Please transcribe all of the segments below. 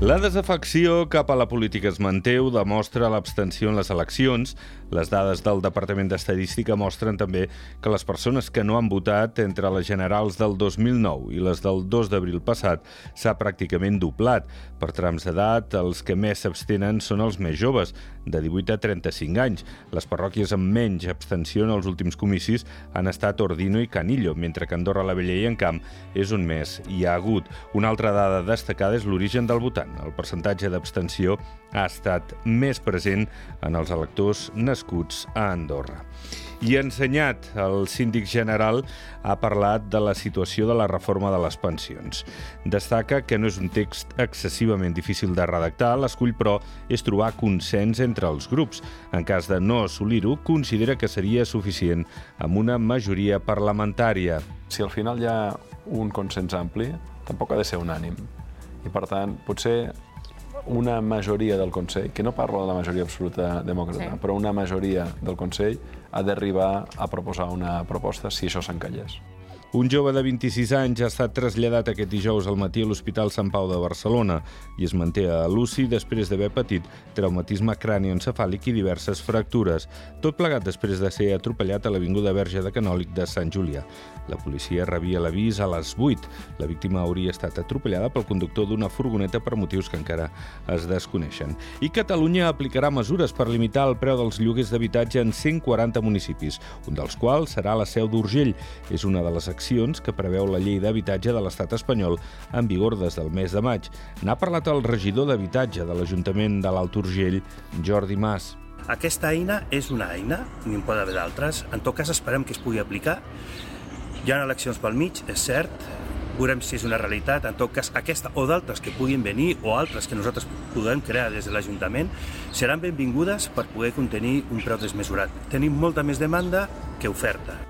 La desafecció cap a la política es manté, ho demostra l'abstenció en les eleccions. Les dades del Departament d'Estadística mostren també que les persones que no han votat entre les generals del 2009 i les del 2 d'abril passat s'ha pràcticament doblat. Per trams d'edat, els que més s'abstenen són els més joves, de 18 a 35 anys. Les parròquies amb menys abstenció en els últims comicis han estat Ordino i Canillo, mentre que Andorra la Vella i Encamp és on més hi ha hagut. Una altra dada destacada és l'origen del votant. El percentatge d'abstenció ha estat més present en els electors nascuts a Andorra. I ensenyat, el síndic general ha parlat de la situació de la reforma de les pensions. Destaca que no és un text excessivament difícil de redactar, l'escull, però, és trobar consens entre els grups. En cas de no assolir-ho, considera que seria suficient amb una majoria parlamentària. Si al final hi ha un consens ampli, tampoc ha de ser unànim. I, per tant, potser una majoria del Consell, que no parlo de la majoria absoluta demòcrata, sí. però una majoria del Consell ha d'arribar a proposar una proposta si això s'encallés. Un jove de 26 anys ha estat traslladat aquest dijous al matí a l'Hospital Sant Pau de Barcelona i es manté a l'UCI després d'haver patit traumatisme crànioencefàlic i diverses fractures, tot plegat després de ser atropellat a l'Avinguda Verge de Canòlic de Sant Julià. La policia rebia l'avís a les 8. La víctima hauria estat atropellada pel conductor d'una furgoneta per motius que encara es desconeixen. I Catalunya aplicarà mesures per limitar el preu dels lloguers d'habitatge en 140 municipis, un dels quals serà la seu d'Urgell. És una de les accions que preveu la llei d'habitatge de l'estat espanyol en vigor des del mes de maig. N'ha parlat el regidor d'habitatge de l'Ajuntament de l'Alt Urgell, Jordi Mas. Aquesta eina és una eina, n'hi pot haver d'altres. En tot cas, esperem que es pugui aplicar. Hi ha eleccions pel mig, és cert, veurem si és una realitat. En tot cas, aquesta o d'altres que puguin venir o altres que nosaltres podem crear des de l'Ajuntament seran benvingudes per poder contenir un preu desmesurat. Tenim molta més demanda que oferta.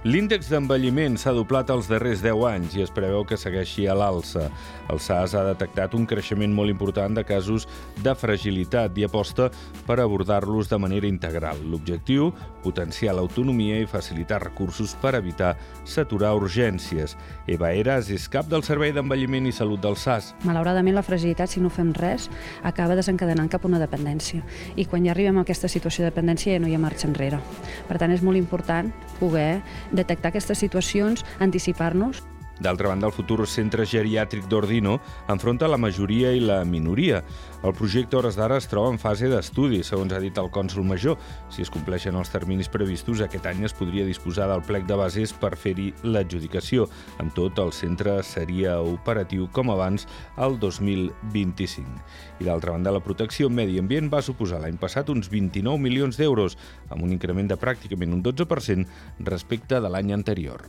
L'índex d'envelliment s'ha doblat els darrers 10 anys i es preveu que segueixi a l'alça. El SAS ha detectat un creixement molt important de casos de fragilitat i aposta per abordar-los de manera integral. L'objectiu, potenciar l'autonomia i facilitar recursos per evitar saturar urgències. Eva Eras és cap del Servei d'Envelliment i Salut del SAS. Malauradament, la fragilitat, si no fem res, acaba desencadenant cap a una dependència. I quan ja arribem a aquesta situació de dependència ja no hi ha marxa enrere. Per tant, és molt important poder detectar aquestes situacions, anticipar-nos. D'altra banda, el futur centre geriàtric d'Ordino enfronta la majoria i la minoria. El projecte hores d'ara es troba en fase d'estudi, segons ha dit el cònsul major. Si es compleixen els terminis previstos, aquest any es podria disposar del plec de bases per fer-hi l'adjudicació. Amb tot, el centre seria operatiu com abans el 2025. I d'altra banda, la protecció medi ambient va suposar l'any passat uns 29 milions d'euros, amb un increment de pràcticament un 12% respecte de l'any anterior.